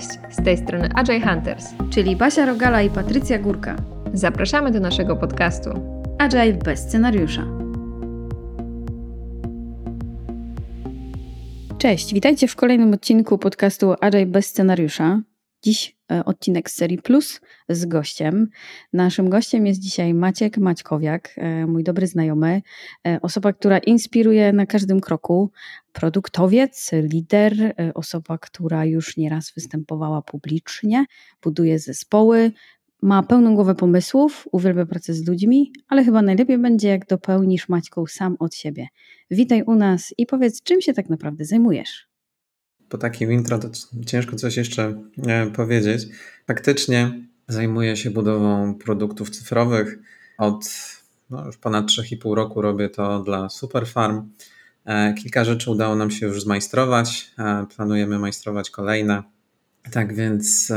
Cześć, z tej strony Agile Hunters, czyli Basia Rogala i Patrycja Górka. Zapraszamy do naszego podcastu Agile bez scenariusza. Cześć, witajcie w kolejnym odcinku podcastu Agile bez scenariusza. Dziś e, odcinek z serii Plus z gościem. Naszym gościem jest dzisiaj Maciek Maćkowiak, e, mój dobry znajomy, e, osoba, która inspiruje na każdym kroku, produktowiec, lider, osoba, która już nieraz występowała publicznie, buduje zespoły, ma pełną głowę pomysłów, uwielbia pracę z ludźmi, ale chyba najlepiej będzie, jak dopełnisz Maćką sam od siebie. Witaj u nas i powiedz, czym się tak naprawdę zajmujesz po takim intro to ciężko coś jeszcze e, powiedzieć. Faktycznie zajmuję się budową produktów cyfrowych. Od no, już ponad 3,5 roku robię to dla Superfarm. E, kilka rzeczy udało nam się już zmajstrować. E, planujemy majstrować kolejne. Tak więc,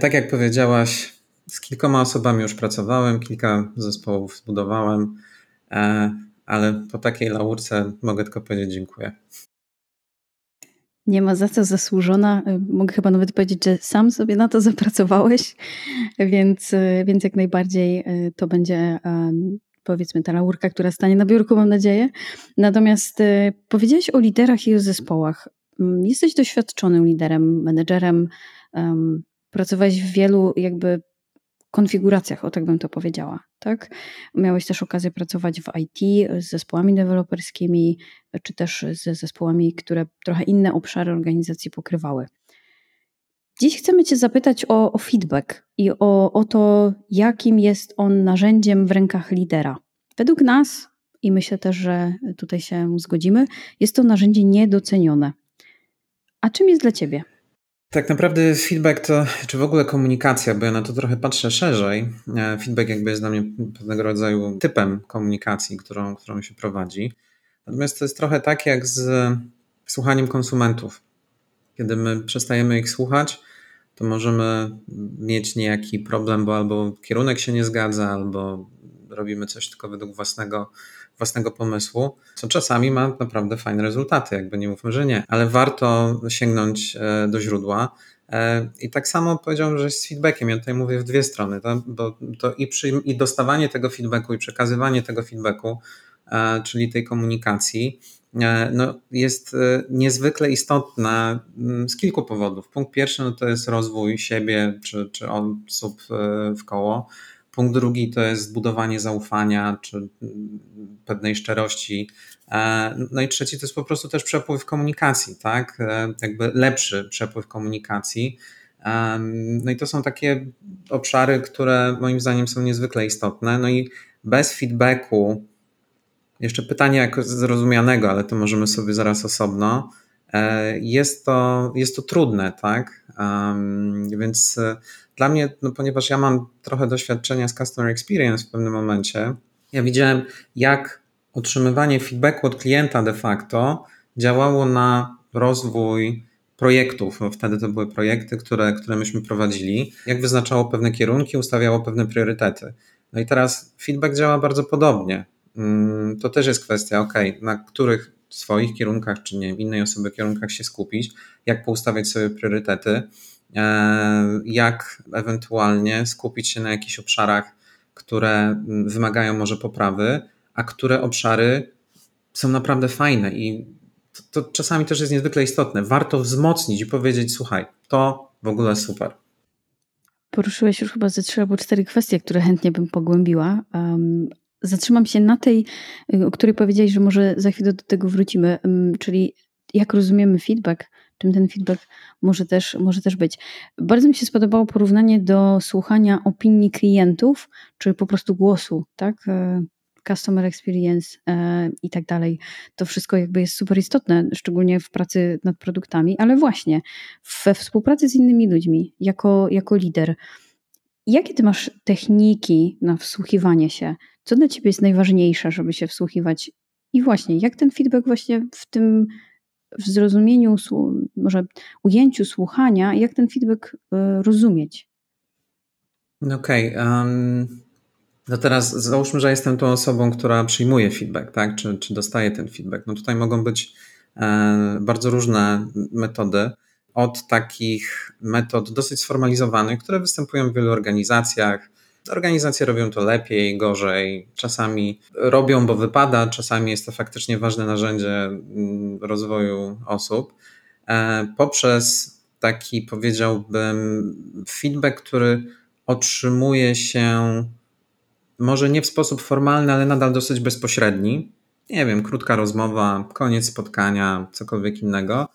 tak jak powiedziałaś, z kilkoma osobami już pracowałem, kilka zespołów zbudowałem, ale po takiej laurce mogę tylko powiedzieć dziękuję. Nie ma za co zasłużona. Y, mogę chyba nawet powiedzieć, że sam sobie na to zapracowałeś, więc, y, więc jak najbardziej y, to będzie powiedzmy ta laurka, która stanie na biurku, mam nadzieję. Natomiast powiedziałeś o liderach i o zespołach. Mm, jesteś doświadczonym liderem, menedżerem, pracowałeś w wielu jakby konfiguracjach, o tak bym to powiedziała. Tak? Miałeś też okazję pracować w IT z zespołami deweloperskimi, czy też ze zespołami, które trochę inne obszary organizacji pokrywały. Dziś chcemy Cię zapytać o, o feedback i o, o to, jakim jest on narzędziem w rękach lidera. Według nas, i myślę też, że tutaj się zgodzimy, jest to narzędzie niedocenione. A czym jest dla Ciebie? Tak naprawdę feedback to, czy w ogóle komunikacja, bo ja na to trochę patrzę szerzej. E, feedback jakby jest dla mnie pewnego rodzaju typem komunikacji, którą, którą się prowadzi. Natomiast to jest trochę tak jak z słuchaniem konsumentów. Kiedy my przestajemy ich słuchać, to możemy mieć niejaki problem, bo albo kierunek się nie zgadza, albo robimy coś tylko według własnego własnego pomysłu, co czasami ma naprawdę fajne rezultaty, jakby nie mówmy, że nie, ale warto sięgnąć e, do źródła. E, I tak samo powiedziałbym, że z feedbackiem. Ja tutaj mówię w dwie strony, to, bo to i, przy, i dostawanie tego feedbacku, i przekazywanie tego feedbacku, e, czyli tej komunikacji, no, jest niezwykle istotna mm, z kilku powodów. Punkt pierwszy no to jest rozwój siebie czy, czy osób w koło. Punkt drugi to jest zbudowanie zaufania czy pewnej szczerości. E, no i trzeci to jest po prostu też przepływ komunikacji, tak? E, jakby lepszy przepływ komunikacji. E, no i to są takie obszary, które moim zdaniem są niezwykle istotne. No i bez feedbacku, jeszcze pytanie jako zrozumianego, ale to możemy sobie zaraz osobno. Jest to, jest to trudne, tak? Więc dla mnie, no ponieważ ja mam trochę doświadczenia z customer experience w pewnym momencie, ja widziałem, jak otrzymywanie feedbacku od klienta de facto działało na rozwój projektów. Bo wtedy to były projekty, które, które myśmy prowadzili. Jak wyznaczało pewne kierunki, ustawiało pewne priorytety. No i teraz feedback działa bardzo podobnie. Mm, to też jest kwestia, ok, na których swoich kierunkach, czy nie, innej osoby kierunkach się skupić, jak poustawiać sobie priorytety, jak ewentualnie skupić się na jakichś obszarach, które mm, wymagają może poprawy, a które obszary są naprawdę fajne i to, to czasami też jest niezwykle istotne. Warto wzmocnić i powiedzieć, słuchaj, to w ogóle super. Poruszyłeś już chyba ze trzy albo cztery kwestie, które chętnie bym pogłębiła. Um, zatrzymam się na tej, o której powiedziałeś, że może za chwilę do tego wrócimy, czyli jak rozumiemy feedback, czym ten feedback może też, może też być. Bardzo mi się spodobało porównanie do słuchania opinii klientów, czy po prostu głosu, tak? E, customer experience e, i tak dalej. To wszystko jakby jest super istotne, szczególnie w pracy nad produktami, ale właśnie we współpracy z innymi ludźmi, jako, jako lider. Jakie ty masz techniki na wsłuchiwanie się? Co dla ciebie jest najważniejsze, żeby się wsłuchiwać? I właśnie, jak ten feedback właśnie w tym w zrozumieniu, może ujęciu słuchania, jak ten feedback e, rozumieć? Okej. Okay, um, no teraz załóżmy, że jestem tą osobą, która przyjmuje feedback, tak? Czy, czy dostaje ten feedback. No tutaj mogą być e, bardzo różne metody. od takich metod dosyć sformalizowanych, które występują w wielu organizacjach. Organizacje robią to lepiej, gorzej, czasami robią, bo wypada, czasami jest to faktycznie ważne narzędzie mm, rozwoju osób. E, poprzez taki, powiedziałbym, feedback, który otrzymuje się może nie w sposób formalny, ale nadal dosyć bezpośredni. Nie wiem, krótka rozmowa, koniec spotkania, cokolwiek innego.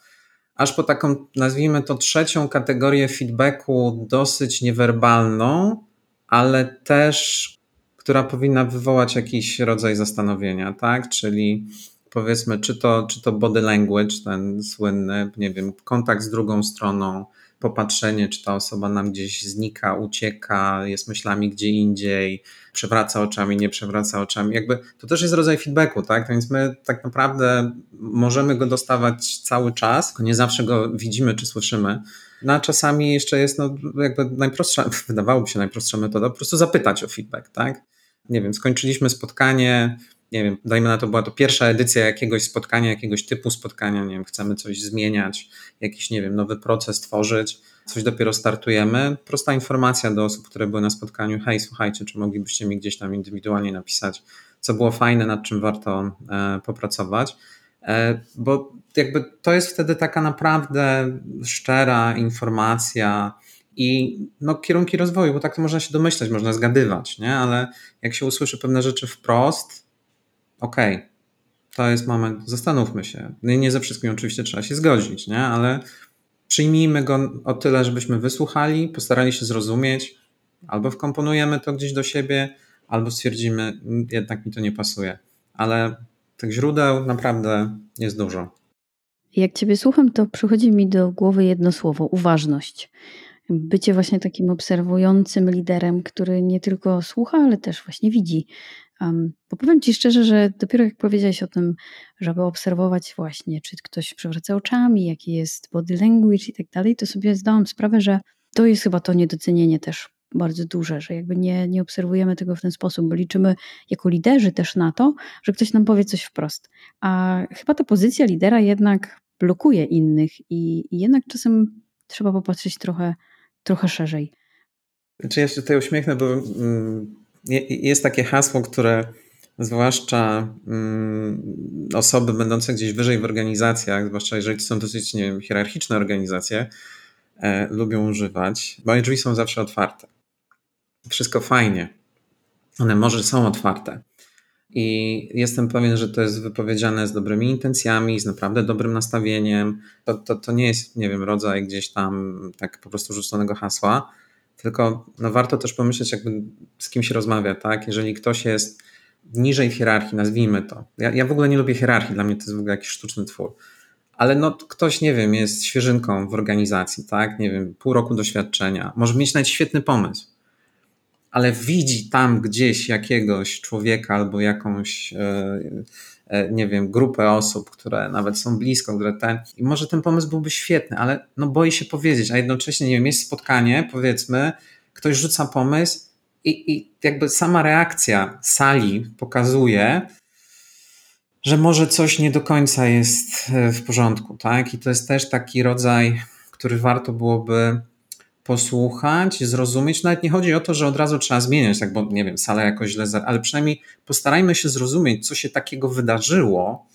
Aż po taką, nazwijmy to, trzecią kategorię feedbacku, dosyć niewerbalną, ale też, która powinna wywołać jakiś rodzaj zastanowienia, tak? Czyli powiedzmy, czy to, czy to body language, ten słynny, nie wiem, kontakt z drugą stroną, popatrzenie, czy ta osoba nam gdzieś znika, ucieka, jest myślami gdzie indziej, przewraca oczami, nie przewraca oczami. Jakby to też jest rodzaj feedbacku, tak? Więc my tak naprawdę możemy go dostawać cały czas, nie zawsze go widzimy czy słyszymy. No a czasami jeszcze jest no, jakby najprostsza, wydawałoby się najprostsza metoda, po prostu zapytać o feedback, tak? Nie wiem, skończyliśmy spotkanie, nie wiem, dajmy na to, była to pierwsza edycja jakiegoś spotkania, jakiegoś typu spotkania, nie wiem, chcemy coś zmieniać, jakiś, nie wiem, nowy proces tworzyć, coś dopiero startujemy. Prosta informacja do osób, które były na spotkaniu, hej, słuchajcie, czy moglibyście mi gdzieś tam indywidualnie napisać, co było fajne, nad czym warto e, popracować, bo jakby to jest wtedy taka naprawdę szczera informacja, i no, kierunki rozwoju, bo tak to można się domyślać, można zgadywać, nie? ale jak się usłyszy pewne rzeczy wprost, okej, okay, to jest moment, zastanówmy się. No nie ze wszystkim oczywiście trzeba się zgodzić, nie? ale przyjmijmy go o tyle, żebyśmy wysłuchali, postarali się zrozumieć, albo wkomponujemy to gdzieś do siebie, albo stwierdzimy, mm, jednak mi to nie pasuje. Ale tych źródeł naprawdę jest dużo. Jak Ciebie słucham, to przychodzi mi do głowy jedno słowo uważność. Bycie właśnie takim obserwującym liderem, który nie tylko słucha, ale też właśnie widzi. Um, bo powiem Ci szczerze, że dopiero jak powiedziałeś o tym, żeby obserwować właśnie, czy ktoś przewraca oczami, jaki jest body language i tak dalej, to sobie zdałam sprawę, że to jest chyba to niedocenienie też bardzo duże, że jakby nie, nie obserwujemy tego w ten sposób, bo liczymy jako liderzy też na to, że ktoś nam powie coś wprost. A chyba ta pozycja lidera jednak blokuje innych i, i jednak czasem trzeba popatrzeć trochę, trochę szerzej. Czy ja się tutaj uśmiechnę, bo mm, jest takie hasło, które zwłaszcza mm, osoby będące gdzieś wyżej w organizacjach, zwłaszcza jeżeli to są dosyć nie wiem, hierarchiczne organizacje, e, lubią używać. Moje drzwi są zawsze otwarte. Wszystko fajnie. One może są otwarte. I jestem pewien, że to jest wypowiedziane z dobrymi intencjami, z naprawdę dobrym nastawieniem. To, to, to nie jest, nie wiem, rodzaj gdzieś tam tak po prostu rzuconego hasła tylko no, warto też pomyśleć, jakby z kim się rozmawia, tak? Jeżeli ktoś jest niżej w hierarchii, nazwijmy to. Ja, ja w ogóle nie lubię hierarchii, dla mnie to jest w ogóle jakiś sztuczny twór. Ale no, ktoś, nie wiem, jest świeżynką w organizacji, tak? Nie wiem, pół roku doświadczenia, może mieć nawet świetny pomysł, ale widzi tam gdzieś jakiegoś człowieka albo jakąś. Yy, E, nie wiem, grupę osób, które nawet są blisko, które ten, i może ten pomysł byłby świetny, ale no boi się powiedzieć, a jednocześnie, nie wiem, jest spotkanie, powiedzmy, ktoś rzuca pomysł i, i jakby sama reakcja sali pokazuje, że może coś nie do końca jest e, w porządku, tak? I to jest też taki rodzaj, który warto byłoby posłuchać, zrozumieć. Nawet nie chodzi o to, że od razu trzeba zmieniać, tak, bo nie wiem, sala jakoś źle, ale przynajmniej postarajmy się zrozumieć, co się takiego wydarzyło.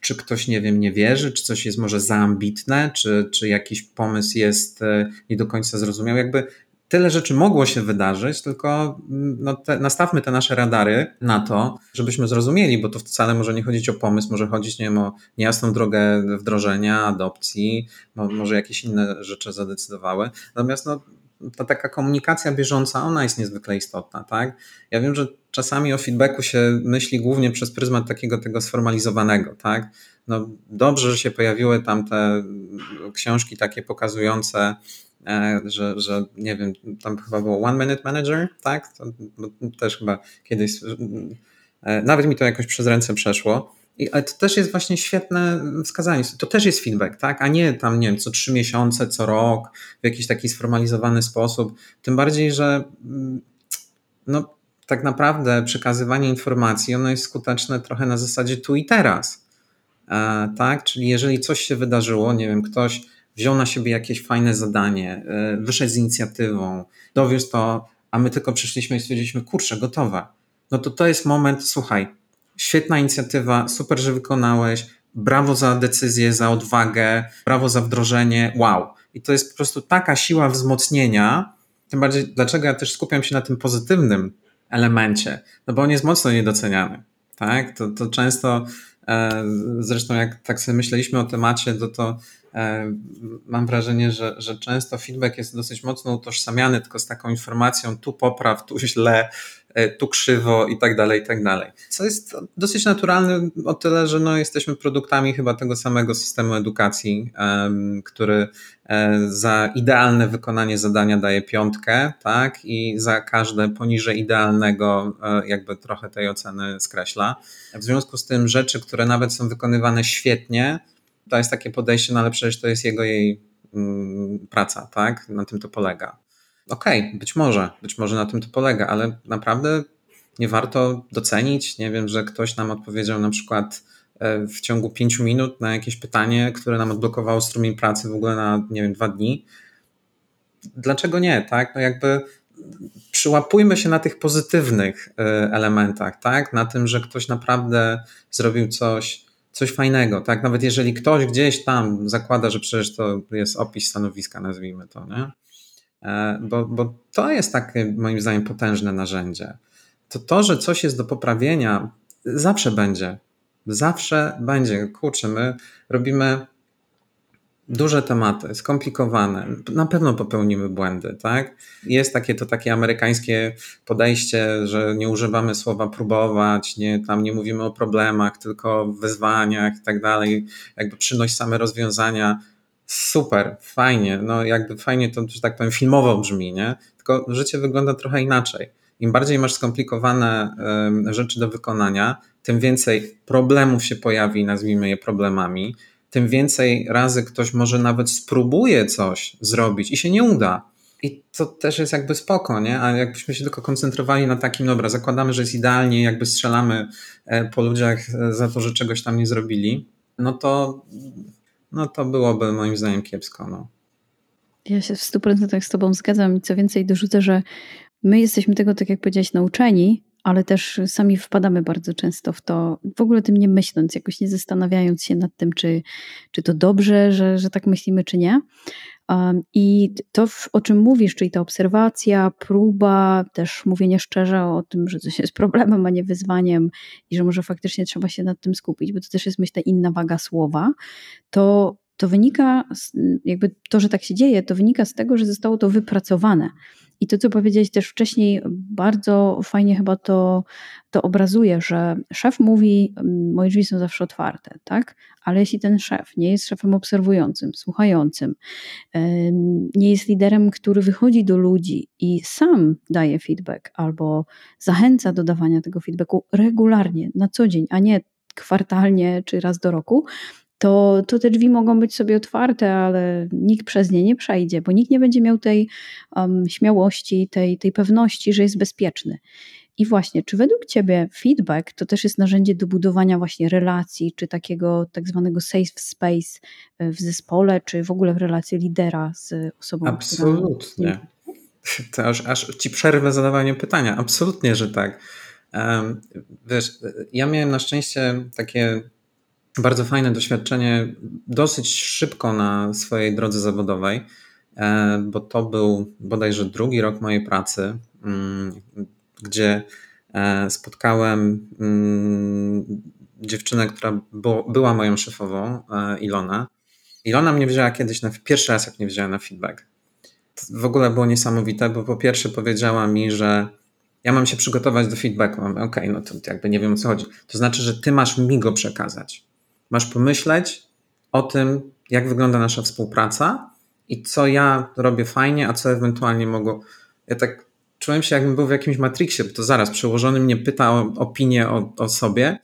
Czy ktoś, nie wiem, nie wierzy, czy coś jest może za ambitne, czy, czy jakiś pomysł jest e, nie do końca zrozumiał. Jakby tyle rzeczy mogło się wydarzyć, tylko mm, no te, nastawmy te nasze radary na to, żebyśmy zrozumieli, bo to wcale może nie chodzić o pomysł, może chodzić nie wiem, o niejasną drogę wdrożenia, adopcji, może jakieś inne rzeczy zadecydowały. Natomiast no, ta taka komunikacja bieżąca, ona jest niezwykle istotna, tak? Ja wiem, że czasami o feedbacku się myśli głównie przez pryzmat takiego tego sformalizowanego, tak? No dobrze, że się pojawiły tam te książki takie pokazujące że, że nie wiem, tam chyba było One Minute Manager, tak? To, też chyba kiedyś, e, nawet mi to jakoś przez ręce przeszło. I, to też jest właśnie świetne wskazanie. To też jest feedback, tak? A nie tam, nie wiem, co trzy miesiące, co rok, w jakiś taki sformalizowany sposób. Tym bardziej, że mm, no, tak naprawdę przekazywanie informacji, ono jest skuteczne trochę na zasadzie tu i teraz. E, tak? Czyli jeżeli coś się wydarzyło, nie wiem, ktoś wziął na siebie jakieś fajne zadanie, e, wyszedł z inicjatywą, dowiózł to, a my tylko przyszliśmy i stwierdziliśmy, kurczę, gotowe. No to to jest moment, słuchaj, świetna inicjatywa, super, że wykonałeś, brawo za decyzję, za odwagę, brawo za wdrożenie, wow. I to jest po prostu taka siła wzmocnienia, tym bardziej, dlaczego ja też skupiam się na tym pozytywnym elemencie, no bo on jest mocno niedoceniany, tak? To, to często, e, zresztą jak tak sobie myśleliśmy o temacie, to to e, mam wrażenie, że, że często feedback jest dosyć mocno utożsamiany tylko z taką informacją tu popraw, tu źle, E, tu krzywo i tak dalej, i tak dalej. Co jest dosyć naturalne o tyle, że no jesteśmy produktami chyba tego samego systemu edukacji, który e, za idealne wykonanie zadania daje piątkę, tak, i za każde poniżej idealnego e, jakby trochę tej oceny skreśla. W związku z tym rzeczy, które nawet są wykonywane świetnie, to jest takie podejście, no ale przecież to jest jego jej mm, praca, tak, na tym to polega okej, okay, być może, być może na tym to polega, ale naprawdę nie warto docenić, nie wiem, że ktoś nam odpowiedział na przykład e, w ciągu pięciu minut na jakieś pytanie, które nam odblokowało strumień pracy w ogóle na, nie wiem, dwa dni. Dlaczego nie, tak? No jakby przyłapujmy się na tych pozytywnych e, elementach, tak? Na tym, że ktoś naprawdę zrobił coś, coś fajnego, tak? Nawet jeżeli ktoś gdzieś tam zakłada, że przecież to jest opis stanowiska, nazwijmy to, nie? E, bo, bo to jest takie moim zdaniem potężne narzędzie. To to, że coś jest do poprawienia, zawsze będzie. Zawsze będzie. Kurczę, my robimy duże tematy, skomplikowane. Na pewno popełnimy błędy, tak? Jest takie to takie amerykańskie podejście, że nie używamy słowa próbować, nie, tam nie mówimy o problemach, tylko o wyzwaniach i tak dalej. Jakby przynoś same rozwiązania super, fajnie, no jakby fajnie to, że tak powiem, filmowo brzmi, nie? Tylko życie wygląda trochę inaczej. Im bardziej masz skomplikowane rzeczy do wykonania, tym więcej problemów się pojawi, nazwijmy je problemami, tym więcej razy ktoś może nawet spróbuje coś zrobić i się nie uda. I to też jest jakby spoko, nie? A jakbyśmy się tylko koncentrowali na takim, dobra, zakładamy, że jest idealnie, jakby strzelamy e, po ludziach e, za to, że czegoś tam nie zrobili, no to no to byłoby moim zdaniem kiepsko. No. Ja się w 100% z Tobą zgadzam i co więcej dorzucę, że my jesteśmy tego, tak jak powiedziałeś, nauczeni, ale też sami wpadamy bardzo często w to, w ogóle tym nie myśląc, jakoś nie zastanawiając się nad tym, czy, czy to dobrze, że, że tak myślimy, czy nie. I to, o czym mówisz, czyli ta obserwacja, próba, też mówienie szczerze o tym, że coś jest problemem, a nie wyzwaniem i że może faktycznie trzeba się nad tym skupić, bo to też jest, myślę, inna waga słowa, to, to wynika, jakby to, że tak się dzieje, to wynika z tego, że zostało to wypracowane. I to, co powiedziałeś też wcześniej, bardzo fajnie chyba to, to obrazuje, że szef mówi, moje drzwi są zawsze otwarte, tak? Ale jeśli ten szef nie jest szefem obserwującym, słuchającym, nie jest liderem, który wychodzi do ludzi i sam daje feedback albo zachęca do dawania tego feedbacku regularnie, na co dzień, a nie kwartalnie czy raz do roku, to, to te drzwi mogą być sobie otwarte, ale nikt przez nie nie przejdzie, bo nikt nie będzie miał tej um, śmiałości, tej, tej pewności, że jest bezpieczny. I właśnie, czy według Ciebie feedback to też jest narzędzie do budowania właśnie relacji, czy takiego tak zwanego safe space e, w zespole, czy w ogóle w relacji lidera z osobą? Absolutnie. Która... To aż, aż Ci przerwę zadawanie pytania. Absolutnie, że tak. Wiesz, ja miałem na szczęście takie bardzo fajne doświadczenie dosyć szybko na swojej drodze zawodowej, e, bo to był bodajże drugi rok mojej pracy, mm, gdzie e, spotkałem mm, dziewczynę, która była moją szefową, e, Ilona. Ilona mnie wzięła kiedyś na pierwszy raz, jak mnie wzięła na feedback. To w ogóle było niesamowite, bo po pierwsze powiedziała mi, że ja mam się przygotować do feedbacku. Okej, okay, no to jakby nie wiem o co chodzi. To znaczy, że ty masz mi go przekazać masz pomyśleć o tym, jak wygląda nasza współpraca i co ja robię fajnie, a co ewentualnie mogło. Ja tak czułem się, jakbym był w jakimś Matrixie, bo to zaraz przełożony mnie pyta o opinię o, o sobie.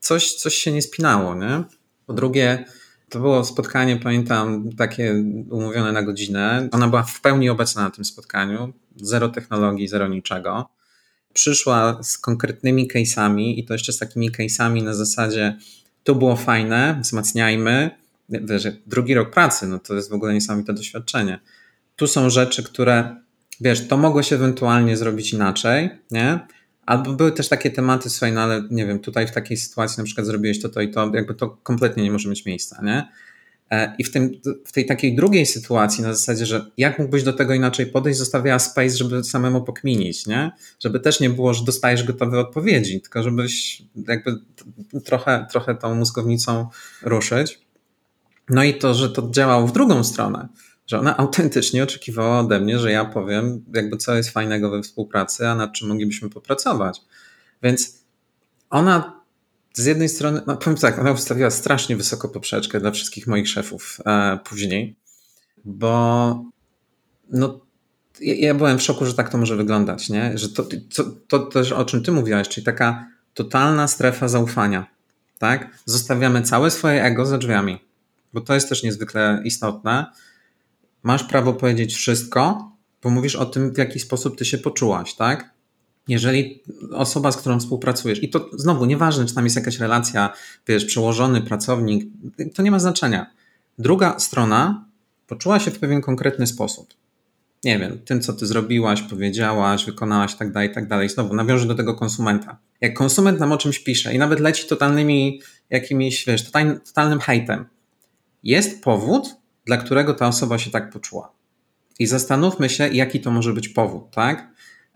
Coś, coś się nie spinało, nie? Po drugie, to było spotkanie, pamiętam, takie umówione na godzinę. Ona była w pełni obecna na tym spotkaniu. Zero technologii, zero niczego. Przyszła z konkretnymi case'ami i to jeszcze z takimi case'ami na zasadzie to było fajne, wzmacniajmy. wiesz, drugi rok pracy, no to jest w ogóle niesamowite doświadczenie. Tu są rzeczy, które, wiesz, to mogło się ewentualnie zrobić inaczej, nie? Albo były też takie tematy, słuchaj, no ale nie wiem, tutaj w takiej sytuacji na przykład zrobiłeś to, to i to, jakby to kompletnie nie może mieć miejsca, nie? E, I w, tym, w tej takiej drugiej sytuacji, na zasadzie, że jak mógłbyś do tego inaczej podejść, zostawiała space, żeby samemu pokminić, nie? Żeby też nie było, że dostajesz gotowe odpowiedzi, tylko żebyś jakby trochę, trochę tą mózgownicą ruszyć. No i to, że to działało w drugą stronę, że ona autentycznie oczekiwała ode mnie, że ja powiem, jakby co jest fajnego we współpracy, a nad czym moglibyśmy popracować. Więc ona z jednej strony, no powiem tak, ona ustawiła strasznie wysoko poprzeczkę dla wszystkich moich szefów e, później, bo no, ja, ja, byłem w szoku, że tak to może wyglądać, nie? Że to, to, to też o czym ty mówiłaś, czyli taka totalna strefa zaufania, tak? Zostawiamy całe swoje ego za drzwiami, bo to jest też niezwykle istotne. Masz prawo powiedzieć wszystko, bo mówisz o tym, w jaki sposób ty się poczułaś, tak? Jeżeli osoba, z którą współpracujesz, i to znowu nieważne, czy tam jest jakaś relacja, wiesz, przełożony, pracownik, to nie ma znaczenia. Druga strona poczuła się w pewien konkretny sposób. Nie wiem, tym, co ty zrobiłaś, powiedziałaś, wykonałaś, tak dalej, tak dalej. Znowu nawiążę do tego konsumenta. Jak konsument nam o czymś pisze i nawet leci totalnymi jakimiś, wiesz, totalnym hejtem, jest powód, dla którego ta osoba się tak poczuła. I zastanówmy się, jaki to może być powód, tak?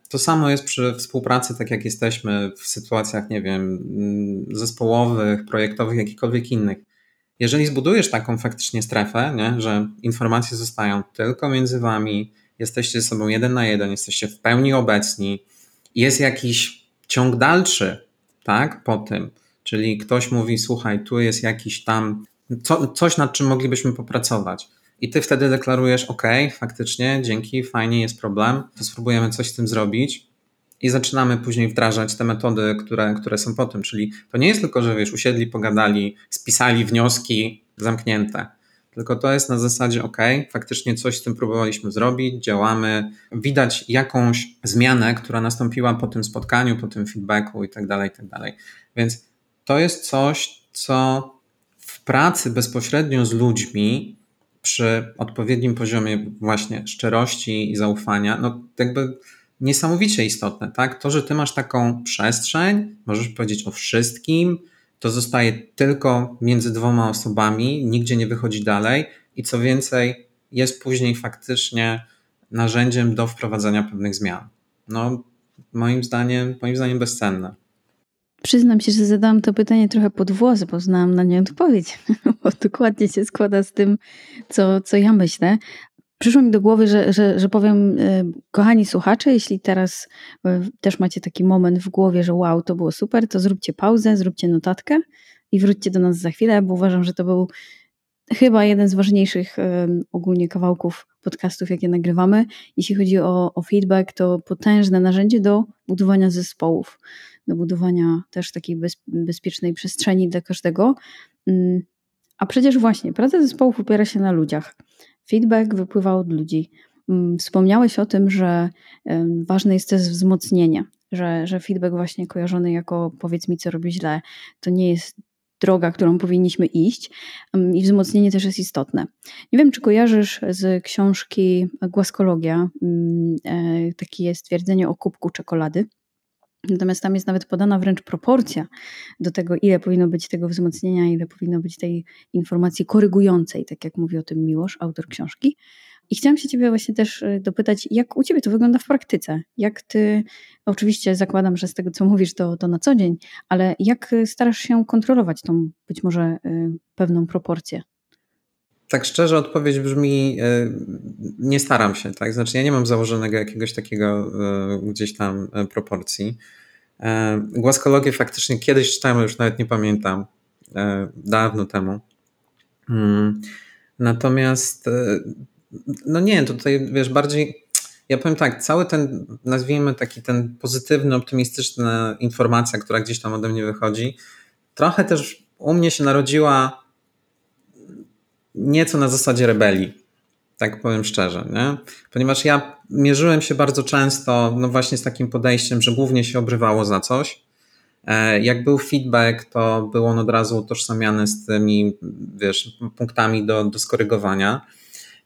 To samo jest przy współpracy, tak jak jesteśmy w sytuacjach, nie wiem, mm, zespołowych, projektowych, jakichkolwiek innych. Jeżeli zbudujesz taką faktycznie strefę, nie, że informacje zostają tylko między wami, jesteście ze sobą jeden na jeden, jesteście w pełni obecni, jest jakiś ciąg dalszy, tak, po tym, czyli ktoś mówi, słuchaj, tu jest jakiś tam, co, coś nad czym moglibyśmy popracować i ty wtedy deklarujesz, OK, faktycznie, dzięki, fajnie, jest problem, to spróbujemy coś z tym zrobić. I zaczynamy później wdrażać te metody, które, które są po tym. Czyli to nie jest tylko, że wiesz, usiedli, pogadali, spisali wnioski zamknięte. Tylko to jest na zasadzie, OK, faktycznie coś z tym próbowaliśmy zrobić, działamy, widać jakąś zmianę, która nastąpiła po tym spotkaniu, po tym feedbacku i tak dalej, i tak dalej. Więc to jest coś, co w pracy bezpośrednio z ludźmi przy odpowiednim poziomie właśnie szczerości i zaufania, no jakby niesamowicie istotne, tak? To, że ty masz taką przestrzeń, możesz powiedzieć o wszystkim, to zostaje tylko między dwoma osobami, nigdzie nie wychodzi dalej i co więcej, jest później faktycznie narzędziem do wprowadzenia pewnych zmian. No, moim zdaniem, moim zdaniem bezcenne. Przyznam się, że zadałam to pytanie trochę pod włos, bo znałam na nie odpowiedź, bo dokładnie się składa z tym, co, co ja myślę. Przyszło mi do głowy, że, że, że powiem, e, kochani słuchacze, jeśli teraz e, też macie taki moment w głowie, że wow, to było super, to zróbcie pauzę, zróbcie notatkę i wróćcie do nas za chwilę, bo uważam, że to był chyba jeden z ważniejszych e, ogólnie kawałków podcastów, jakie nagrywamy. Jeśli chodzi o, o feedback, to potężne narzędzie do budowania zespołów do budowania też takiej bez, bezpiecznej przestrzeni dla każdego. Mm, a przecież właśnie praca zespołów opiera się na ludziach. Feedback wypływa od ludzi. Mm, wspomniałeś o tym, że ważne jest też wzmocnienie, że, że feedback właśnie kojarzony jako powiedz mi, co robi źle, to nie jest droga, którą powinniśmy iść mm, i wzmocnienie też jest istotne. Nie wiem, czy kojarzysz z książki Głaskologia e, takie stwierdzenie o kubku czekolady. Natomiast tam jest nawet podana wręcz proporcja do tego, ile powinno być tego wzmocnienia, ile powinno być tej informacji korygującej, tak jak mówi o tym Miłosz, autor książki. I chciałam się Ciebie właśnie też y, dopytać, jak u Ciebie to wygląda w praktyce? Jak Ty, oczywiście zakładam, że z tego, co mówisz, to, to na co dzień, ale jak starasz się kontrolować tą być może y, pewną proporcję? Tak szczerze odpowiedź brzmi, e, nie staram się, tak? Znaczy ja nie mam założonego jakiegoś takiego e, gdzieś tam e, proporcji. Głaskologię faktycznie kiedyś czytałem, już nawet nie pamiętam, dawno temu. Mm. Natomiast no nie, tutaj wiesz, bardziej ja powiem tak, cały ten, nazwijmy taki ten pozytywny, optymistyczna informacja, która gdzieś tam ode mnie wychodzi, trochę też u mnie się narodziła nieco na zasadzie rebelii, tak powiem szczerze, nie? ponieważ ja mierzyłem się bardzo często, no właśnie z takim podejściem, że głównie się obrywało za coś E, jak był feedback, to był on od razu utożsamiany z tymi, wiesz, punktami do, do skorygowania.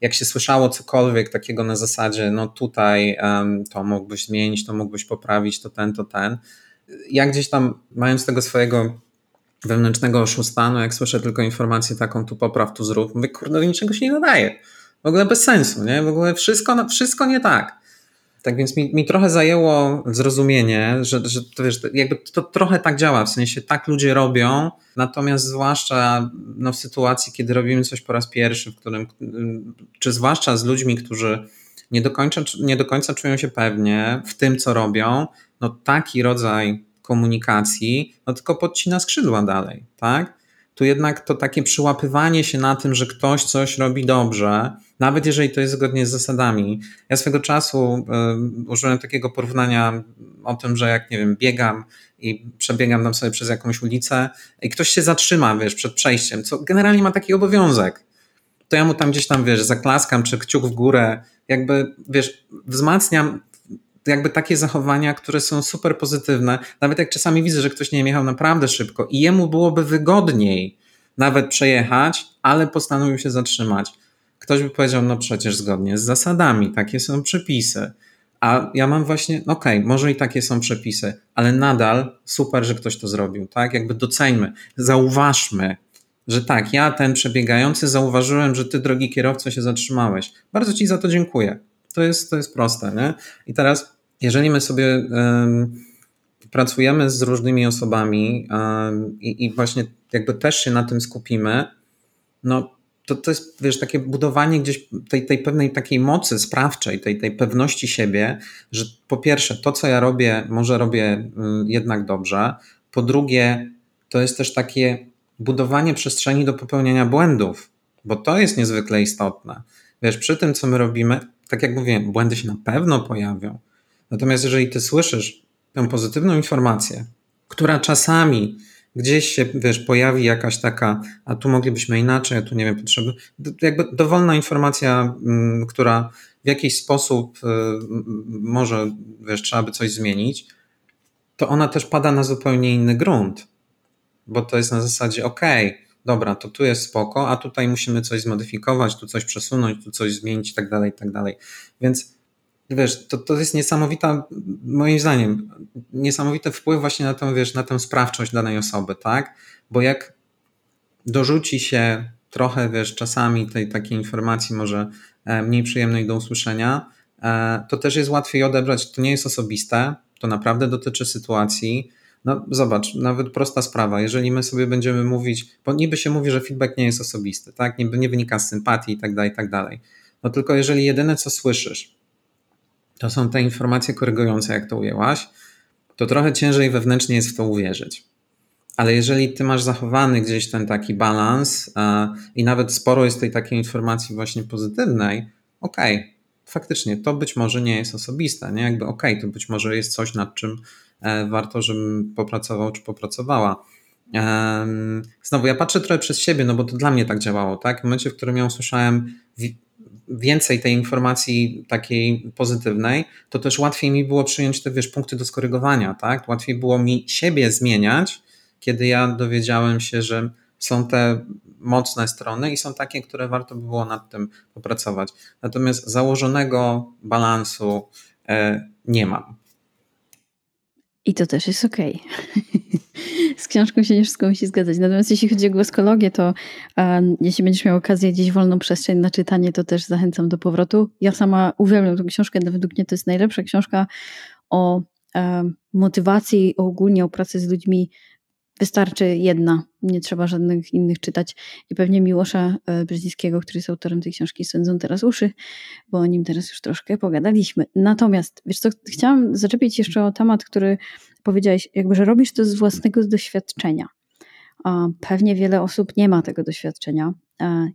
Jak się słyszało cokolwiek takiego na zasadzie, no tutaj um, to mógłbyś zmienić, to mógłbyś poprawić, to ten, to ten. Ja gdzieś tam, mając tego swojego wewnętrznego oszusta, no jak słyszę tylko informację taką, tu popraw, tu zrób, mówię, kurde, niczego się nie nadaje. W ogóle bez sensu, nie? W ogóle wszystko, wszystko nie tak. Tak więc mi, mi trochę zajęło zrozumienie, że, że to, wiesz, jakby to trochę tak działa, w sensie tak ludzie robią, natomiast zwłaszcza no, w sytuacji, kiedy robimy coś po raz pierwszy, w którym, czy zwłaszcza z ludźmi, którzy nie do końca, nie do końca czują się pewnie w tym, co robią, no taki rodzaj komunikacji, no tylko podcina skrzydła dalej, tak? Tu jednak to takie przyłapywanie się na tym, że ktoś coś robi dobrze, nawet jeżeli to jest zgodnie z zasadami. Ja swego czasu y, użyłem takiego porównania o tym, że jak nie wiem, biegam i przebiegam tam sobie przez jakąś ulicę i ktoś się zatrzyma, wiesz, przed przejściem, co generalnie ma taki obowiązek. To ja mu tam gdzieś tam, wiesz, zaklaskam, czy kciuk w górę, jakby, wiesz, wzmacniam jakby takie zachowania, które są super pozytywne. Nawet jak czasami widzę, że ktoś nie jechał naprawdę szybko i jemu byłoby wygodniej nawet przejechać, ale postanowił się zatrzymać. Ktoś by powiedział, no przecież zgodnie z zasadami, takie są przepisy. A ja mam właśnie, okej, okay, może i takie są przepisy, ale nadal super, że ktoś to zrobił, tak? Jakby doceńmy, zauważmy, że tak, ja ten przebiegający zauważyłem, że ty, drogi kierowco, się zatrzymałeś. Bardzo ci za to dziękuję. To jest, to jest proste, nie? I teraz, jeżeli my sobie pracujemy z różnymi osobami i, i właśnie jakby też się na tym skupimy, no to, to jest, wiesz, takie budowanie gdzieś tej, tej pewnej takiej mocy sprawczej, tej, tej pewności siebie, że po pierwsze, to co ja robię, może robię jednak dobrze. Po drugie, to jest też takie budowanie przestrzeni do popełniania błędów, bo to jest niezwykle istotne. Wiesz, przy tym, co my robimy, tak jak mówiłem, błędy się na pewno pojawią. Natomiast jeżeli ty słyszysz tę pozytywną informację, która czasami gdzieś się, wiesz, pojawi jakaś taka, a tu moglibyśmy inaczej, a tu nie wiem, potrzeby, jakby dowolna informacja, mm, która w jakiś sposób y, może, wiesz, trzeba by coś zmienić, to ona też pada na zupełnie inny grunt, bo to jest na zasadzie, okej, okay, dobra, to tu jest spoko, a tutaj musimy coś zmodyfikować, tu coś przesunąć, tu coś zmienić i tak dalej, i tak dalej. Więc wiesz, to, to jest niesamowita, moim zdaniem, niesamowity wpływ właśnie na tę, wiesz, na tę sprawczość danej osoby, tak? Bo jak dorzuci się trochę, wiesz, czasami tej takiej informacji może e, mniej przyjemnej do usłyszenia, e, to też jest łatwiej odebrać, to nie jest osobiste, to naprawdę dotyczy sytuacji, no zobacz, nawet prosta sprawa, jeżeli my sobie będziemy mówić, bo niby się mówi, że feedback nie jest osobisty, tak, nie, nie wynika z sympatii i tak dalej, i tak dalej. No tylko jeżeli jedyne co słyszysz, to są te informacje korygujące, jak to ujęłaś, to trochę ciężej wewnętrznie jest w to uwierzyć. Ale jeżeli ty masz zachowany gdzieś ten taki balans i nawet sporo jest tej takiej informacji właśnie pozytywnej, okej, okay, faktycznie to być może nie jest osobiste, nie? Jakby okej, okay, to być może jest coś, nad czym e, warto, żebym popracował czy popracowała. Znowu, ja patrzę trochę przez siebie, no bo to dla mnie tak działało, tak? W momencie, w którym ja usłyszałem więcej tej informacji takiej pozytywnej, to też łatwiej mi było przyjąć te wiesz, punkty do skorygowania, tak? Łatwiej było mi siebie zmieniać, kiedy ja dowiedziałem się, że są te mocne strony i są takie, które warto by było nad tym popracować. Natomiast założonego balansu e, nie mam. I to też jest okej. Okay. Z książką się nie wszystko musi zgadzać. Natomiast jeśli chodzi o głoskologię, to um, jeśli będziesz miał okazję gdzieś wolną przestrzeń na czytanie, to też zachęcam do powrotu. Ja sama uwielbiam tę książkę, według mnie to jest najlepsza książka o um, motywacji, ogólnie o pracy z ludźmi Wystarczy jedna, nie trzeba żadnych innych czytać. I pewnie Miłosza e, Brzezińskiego, który jest autorem tej książki, sędzą teraz uszy, bo o nim teraz już troszkę pogadaliśmy. Natomiast, wiesz co, chciałam zaczepić jeszcze o temat, który powiedziałeś, jakby, że robisz to z własnego doświadczenia. Pewnie wiele osób nie ma tego doświadczenia.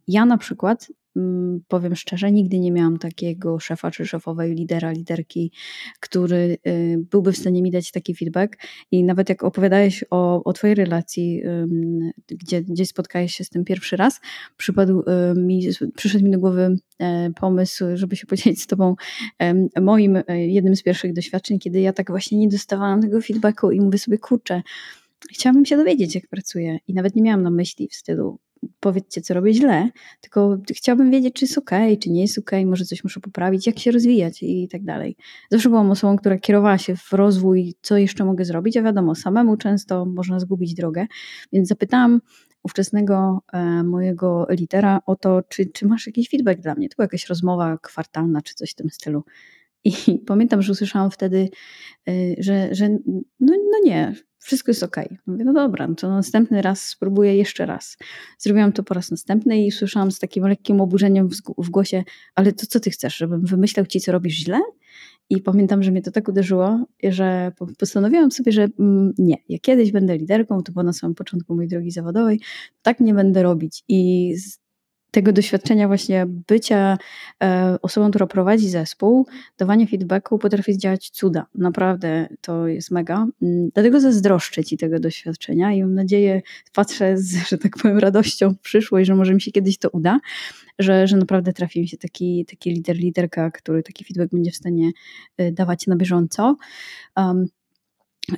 Ja na przykład Mm, powiem szczerze, nigdy nie miałam takiego szefa czy szefowej, lidera, liderki, który y, byłby w stanie mi dać taki feedback. I nawet jak opowiadałeś o, o Twojej relacji, gdzie, gdzie spotkałeś się z tym pierwszy raz, przypadł mi, przyszedł mi do głowy e, pomysł, żeby się podzielić z Tobą moim e, jednym z pierwszych doświadczeń, kiedy ja tak właśnie nie dostawałam tego feedbacku i mówię sobie, kurczę, chciałabym się dowiedzieć, jak pracuję. I nawet nie miałam na myśli w stylu, powiedzcie, co robię źle, tylko chciałbym wiedzieć, czy jest ok, czy nie jest ok, może coś muszę poprawić, jak się rozwijać i tak dalej. Zawsze byłam osobą, która kierowała się w rozwój, co jeszcze mogę zrobić, a wiadomo, samemu często można zgubić drogę, więc zapytałam ówczesnego e, mojego litera o to, czy, czy masz jakiś feedback dla mnie. To była jakaś rozmowa kwartalna, czy coś w tym stylu. I pamiętam, że usłyszałam wtedy, y, że, że no, no nie, wszystko jest ok. Mówię, no dobra, no to następny raz spróbuję jeszcze raz. Zrobiłam to po raz następny i słyszałam z takim lekkim oburzeniem w, głosie, ale to co ty chcesz, żebym wymyślał ci, co robisz źle? I pamiętam, że mnie to tak uderzyło, że postanowiłam sobie, że mm, nie, ja kiedyś będę liderką, to było na samym początku mojej drogi zawodowej, tak nie będę robić. I tego doświadczenia właśnie bycia e, osobą, która prowadzi zespół, dawanie feedbacku potrafi zdziałać cuda. Naprawdę to jest mega. Mm, dlatego zazdroszczę Ci tego doświadczenia i mam nadzieję, patrzę z, że tak powiem, radością w przyszłość, że może mi się kiedyś to uda, że, że naprawdę trafi mi się taki, taki lider, liderka, który taki feedback będzie w stanie e, dawać na bieżąco. Um,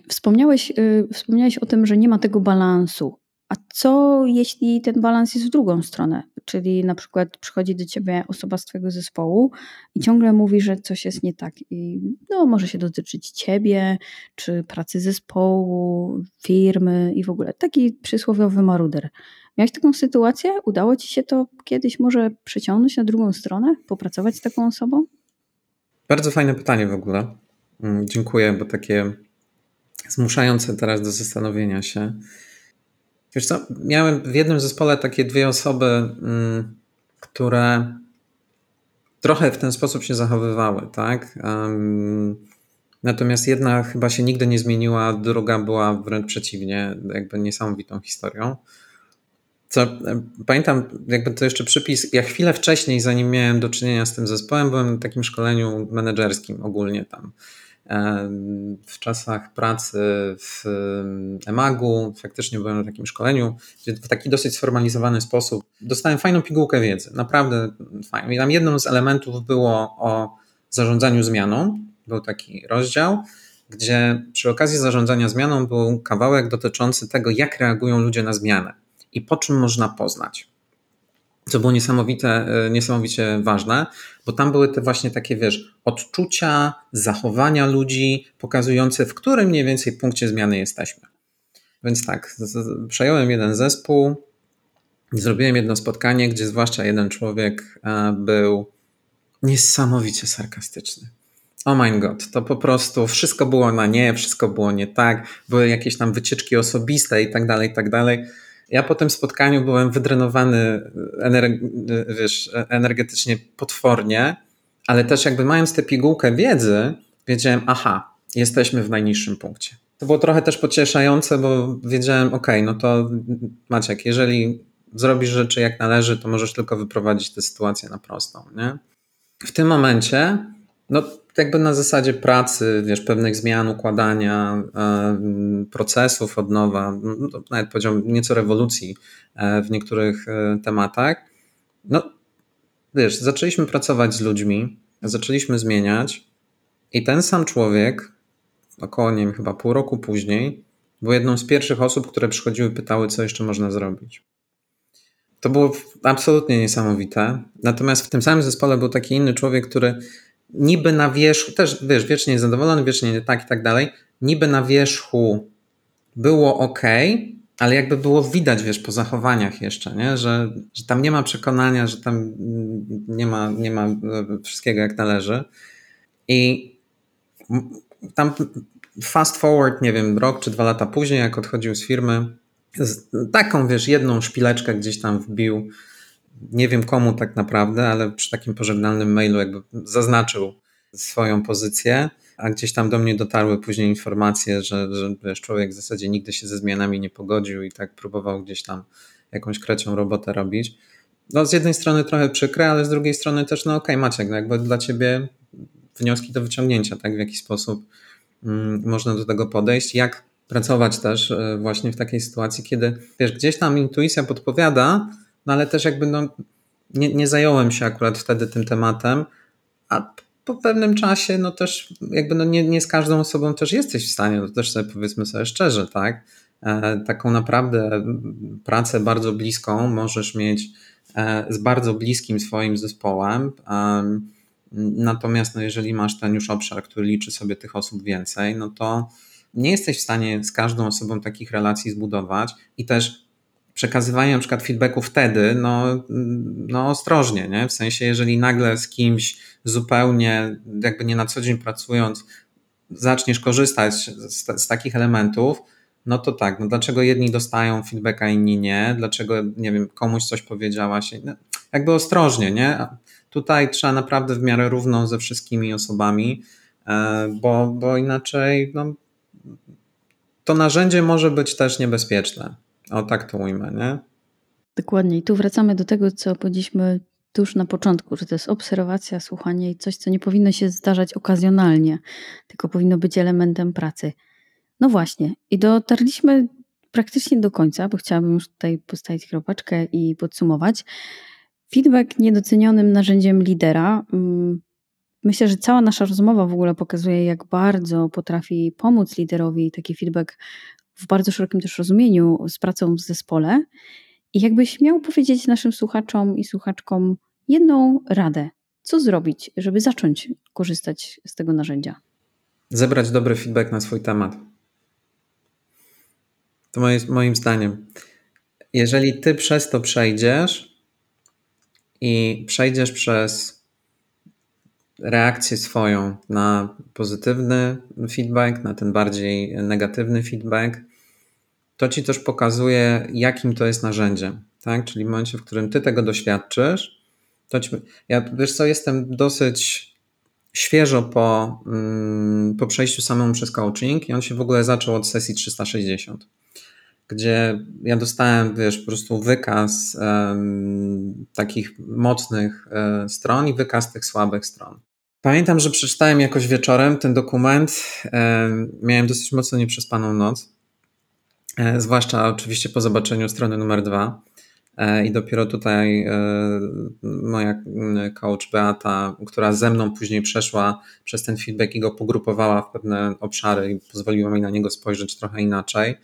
Wspomniałeś, e, wspomniałeś o tym, że nie ma tego balansu. A co jeśli ten balans jest w drugą stronę? Czyli na przykład przychodzi do ciebie osoba z twojego zespołu i ciągle mówi, że coś jest nie tak. I no, może się dotyczyć ciebie, czy pracy zespołu, firmy i w ogóle. Taki przysłowiowy maruder. Miałeś taką sytuację? Udało ci się to kiedyś może przeciągnąć na drugą stronę? Popracować z taką osobą? Bardzo fajne pytanie w ogóle. Mm, dziękuję, bo takie zmuszające teraz do zastanowienia się. Wiesz co, miałem w jednym zespole takie dwie osoby, mm, które trochę w ten sposób się zachowywały, tak? Natomiast jedna chyba się nigdy nie zmieniła, druga była wręcz przeciwnie, jakby niesamowitą historią. Co, pamiętam, jakby to jeszcze przypis, ja chwilę wcześniej, zanim miałem do czynienia z tym zespołem, byłem na takim szkoleniu menedżerskim ogólnie tam w czasach pracy w EMAG-u, faktycznie byłem na takim szkoleniu, gdzie w taki dosyć sformalizowany sposób dostałem fajną pigułkę wiedzy, naprawdę fajną. I tam jednym z elementów było o zarządzaniu zmianą, był taki rozdział, gdzie przy okazji zarządzania zmianą był kawałek dotyczący tego, jak reagują ludzie na zmianę i po czym można poznać co było niesamowite, e, niesamowicie ważne, bo tam były te właśnie takie, wiesz, odczucia, zachowania ludzi, pokazujące, w którym mniej więcej punkcie zmiany jesteśmy. Więc tak, przejąłem jeden zespół, zrobiłem jedno spotkanie, gdzie zwłaszcza jeden człowiek e, był niesamowicie sarkastyczny. Oh my god, to po prostu wszystko było na nie, wszystko było nie tak, były jakieś tam wycieczki osobiste i tak dalej, i tak dalej. Ja po tym spotkaniu byłem wydrenowany wiesz, energetycznie potwornie, ale też jakby mając tę pigułkę wiedzy, wiedziałem, aha, jesteśmy w najniższym punkcie. To było trochę też pocieszające, bo wiedziałem, ok, no to Maciek, jeżeli zrobisz rzeczy jak należy, to możesz tylko wyprowadzić tę sytuację na prostą, nie? W tym momencie, no jakby na zasadzie pracy, wiesz, pewnych zmian, układania e, procesów od nowa, no, nawet powiedziałbym nieco rewolucji e, w niektórych e, tematach. No, wiesz, zaczęliśmy pracować z ludźmi, zaczęliśmy zmieniać i ten sam człowiek, około, nie wiem, chyba pół roku później, był jedną z pierwszych osób, które przychodziły, pytały, co jeszcze można zrobić. To było absolutnie niesamowite. Natomiast w tym samym zespole był taki inny człowiek, który niby na wierzchu, też wiesz, wiecznie niezadowolony, wiecznie nie tak i tak dalej, niby na wierzchu było ok, ale jakby było widać, wiesz, po zachowaniach jeszcze, nie? Że, że tam nie ma przekonania, że tam nie ma, nie ma wszystkiego jak należy. I tam fast forward, nie wiem, rok czy dwa lata później, jak odchodził z firmy, taką, wiesz, jedną szpileczkę gdzieś tam wbił nie wiem komu tak naprawdę, ale przy takim pożegnalnym mailu jakby zaznaczył swoją pozycję, a gdzieś tam do mnie dotarły później informacje, że, że wiesz, człowiek w zasadzie nigdy się ze zmianami nie pogodził i tak próbował gdzieś tam jakąś krecią robotę robić. No z jednej strony trochę przykre, ale z drugiej strony też, no okej okay, Maciek, no jakby dla ciebie wnioski do wyciągnięcia, tak w jaki sposób mm, można do tego podejść, jak pracować też e, właśnie w takiej sytuacji, kiedy wiesz, gdzieś tam intuicja podpowiada, no ale też jakby no, nie, nie zająłem się akurat wtedy tym tematem, a po pewnym czasie, no też jakby no nie, nie z każdą osobą też jesteś w stanie, to też sobie powiedzmy sobie szczerze, tak? E, taką naprawdę pracę bardzo bliską możesz mieć e, z bardzo bliskim swoim zespołem. Natomiast no jeżeli masz ten już obszar, który liczy sobie tych osób więcej, no to nie jesteś w stanie z każdą osobą takich relacji zbudować i też przekazywanie na przykład feedbacku wtedy, no, no ostrożnie, nie? W sensie, jeżeli nagle z kimś zupełnie jakby nie na co dzień pracując, zaczniesz korzystać z, z takich elementów, no to tak, no dlaczego jedni dostają feedbacka, inni nie? Dlaczego, nie wiem, komuś coś powiedziałaś? No, jakby ostrożnie, nie? Tutaj trzeba naprawdę w miarę równo ze wszystkimi osobami, e, bo, bo inaczej no, to narzędzie może być też niebezpieczne. O tak to ujmę, nie? Dokładnie. I tu wracamy do tego, co powiedzieliśmy tuż na początku, że to jest obserwacja, słuchanie i coś, co nie powinno się zdarzać okazjonalnie, tylko powinno być elementem pracy. No właśnie. I dotarliśmy praktycznie do końca, bo chciałabym już tutaj postawić kropeczkę i podsumować. Feedback niedocenionym narzędziem lidera. Mm, myślę, że cała nasza rozmowa w ogóle pokazuje, jak bardzo potrafi pomóc liderowi taki feedback w bardzo szerokim też rozumieniu z pracą w zespole. I jakbyś miał powiedzieć naszym słuchaczom i słuchaczkom jedną radę, co zrobić, żeby zacząć korzystać z tego narzędzia? Zebrać dobry feedback na swój temat. To moje, moim zdaniem. Jeżeli ty przez to przejdziesz i przejdziesz przez reakcję swoją na pozytywny feedback, na ten bardziej negatywny feedback, to ci też pokazuje, jakim to jest narzędziem. Tak? Czyli w momencie, w którym ty tego doświadczysz, to ci, ja wiesz co, jestem dosyć świeżo po, mm, po przejściu samemu przez coaching i on się w ogóle zaczął od sesji 360, gdzie ja dostałem, wiesz, po prostu wykaz um, takich mocnych um, stron i wykaz tych słabych stron. Pamiętam, że przeczytałem jakoś wieczorem ten dokument. Um, miałem dosyć mocno nieprzespaną noc E, zwłaszcza oczywiście po zobaczeniu strony numer dwa. E, I dopiero tutaj e, moja coach Beata, która ze mną później przeszła przez ten feedback i go pogrupowała w pewne obszary i pozwoliła mi na niego spojrzeć trochę inaczej,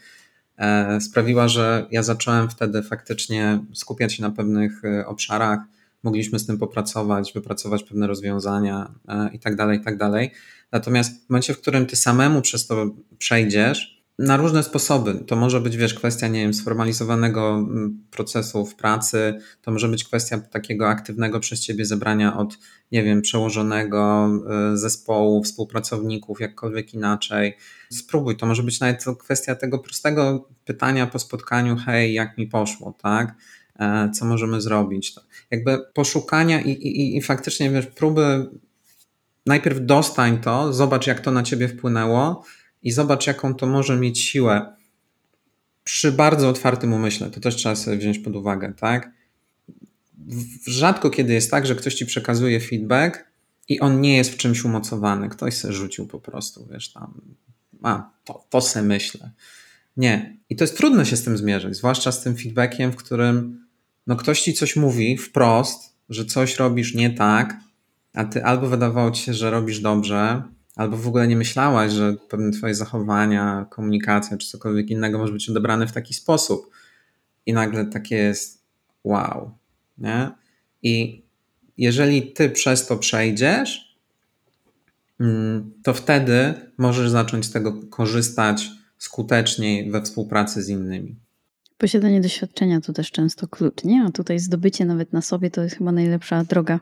sprawiła, że ja zacząłem wtedy faktycznie skupiać się na pewnych obszarach. Mogliśmy z tym popracować, wypracować pewne rozwiązania i tak dalej, i tak dalej. Natomiast w momencie, w którym ty samemu przez to przejdziesz, na różne sposoby. To może być, wiesz, kwestia, nie wiem, sformalizowanego mm, procesu w pracy, to może być kwestia takiego aktywnego przez ciebie zebrania od, nie wiem, przełożonego y, zespołu, współpracowników, jakkolwiek inaczej. Spróbuj, to może być nawet kwestia tego prostego pytania po spotkaniu, hej, jak mi poszło, tak? E, co możemy zrobić? Jakby poszukania i, i, i faktycznie, wiesz, próby najpierw dostań to, zobacz, jak to na ciebie wpłynęło, i zobacz, jaką to może mieć siłę przy bardzo otwartym umyśle. To też trzeba sobie wziąć pod uwagę, tak? Rzadko kiedy jest tak, że ktoś ci przekazuje feedback i on nie jest w czymś umocowany. Ktoś se rzucił po prostu, wiesz, tam, a, to, to se myślę. Nie. I to jest trudno się z tym zmierzyć, zwłaszcza z tym feedbackiem, w którym no ktoś ci coś mówi wprost, że coś robisz nie tak, a ty albo wydawało ci się, że robisz dobrze, albo w ogóle nie myślałaś, że pewne twoje zachowania, komunikacja czy cokolwiek innego może być odebrane w taki sposób. I nagle takie jest wow, nie? I jeżeli ty przez to przejdziesz, mm, to wtedy możesz zacząć z tego korzystać skuteczniej we współpracy z innymi. Posiadanie doświadczenia to też często klucz, nie? A tutaj zdobycie nawet na sobie to jest chyba najlepsza droga.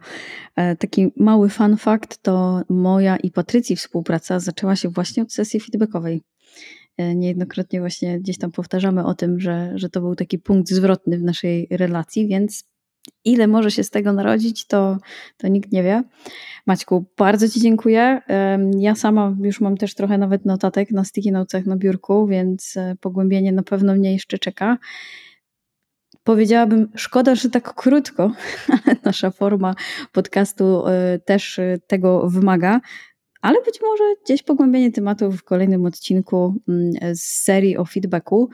E, taki mały fun fact to moja i Patrycji współpraca zaczęła się właśnie od sesji feedbackowej. E, niejednokrotnie właśnie gdzieś tam powtarzamy o tym, że, że to był taki punkt zwrotny w naszej relacji, więc ile może się z tego narodzić, to, to nikt nie wie. Maćku, bardzo Ci dziękuję. Ja sama już mam też trochę nawet notatek na sticky notesach na biurku, więc e, pogłębienie na pewno mnie jeszcze czeka. Powiedziałabym, szkoda, że tak krótko, ale nasza forma podcastu e, też e, tego wymaga. Ale być może gdzieś pogłębienie tematu w kolejnym odcinku mm, z serii o feedbacku.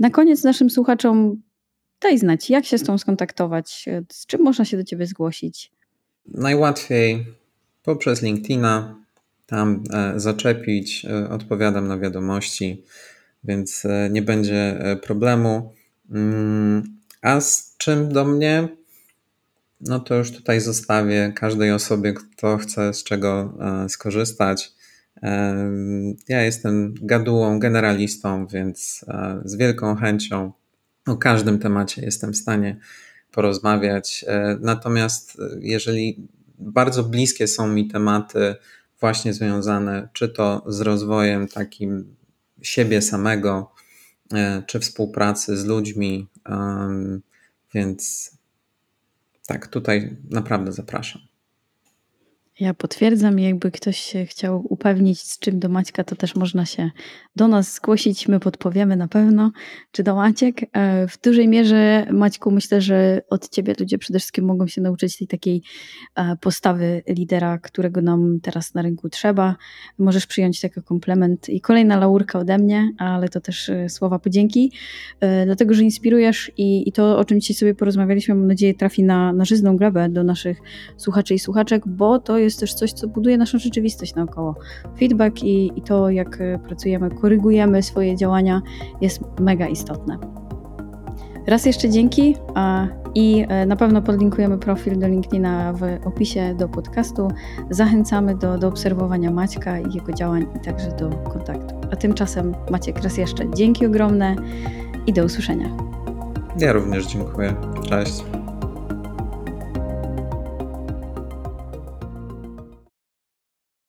Na koniec naszym słuchaczom daj znać, jak się z tą skontaktować, z czym można się do Ciebie zgłosić. Najłatwiej poprzez LinkedIna, tam e, zaczepić, e, odpowiadam na wiadomości, więc e, nie będzie problemu. Mm, a z czym do mnie? No to już tutaj zostawię każdej osobie, kto chce z czego skorzystać. Ja jestem gadułą, generalistą, więc z wielką chęcią o każdym temacie jestem w stanie porozmawiać. Natomiast jeżeli bardzo bliskie są mi tematy właśnie związane czy to z rozwojem takim siebie samego, e, czy współpracy z ludźmi. Więc tak, tutaj naprawdę zapraszam. Ja potwierdzam, jakby ktoś się chciał upewnić, z czym do Maćka, to też można się do nas zgłosić. My podpowiemy na pewno, czy do Maciek. E, w dużej mierze, Maćku, myślę, że od ciebie ludzie przede wszystkim mogą się nauczyć tej takiej e, postawy lidera, którego nam teraz na rynku trzeba. Możesz przyjąć taki komplement i kolejna laurka ode mnie, ale to też e, słowa podzięki, dlatego że inspirujesz i, i to, o czym dzisiaj sobie porozmawialiśmy, mam nadzieję, trafi na, na żyzną glebę do naszych słuchaczy i słuchaczek, bo to jest jest też coś, co buduje naszą rzeczywistość naokoło. Feedback i, i to, jak e, pracujemy, korygujemy swoje działania, jest mega istotne. Raz jeszcze dzięki i e, na pewno podlinkujemy profil do LinkedIna w opisie do podcastu. Zachęcamy do, do obserwowania Maćka i jego działań i także do kontaktu. A tymczasem Maciek raz jeszcze dzięki ogromne i do usłyszenia. Ja również dziękuję. Cześć.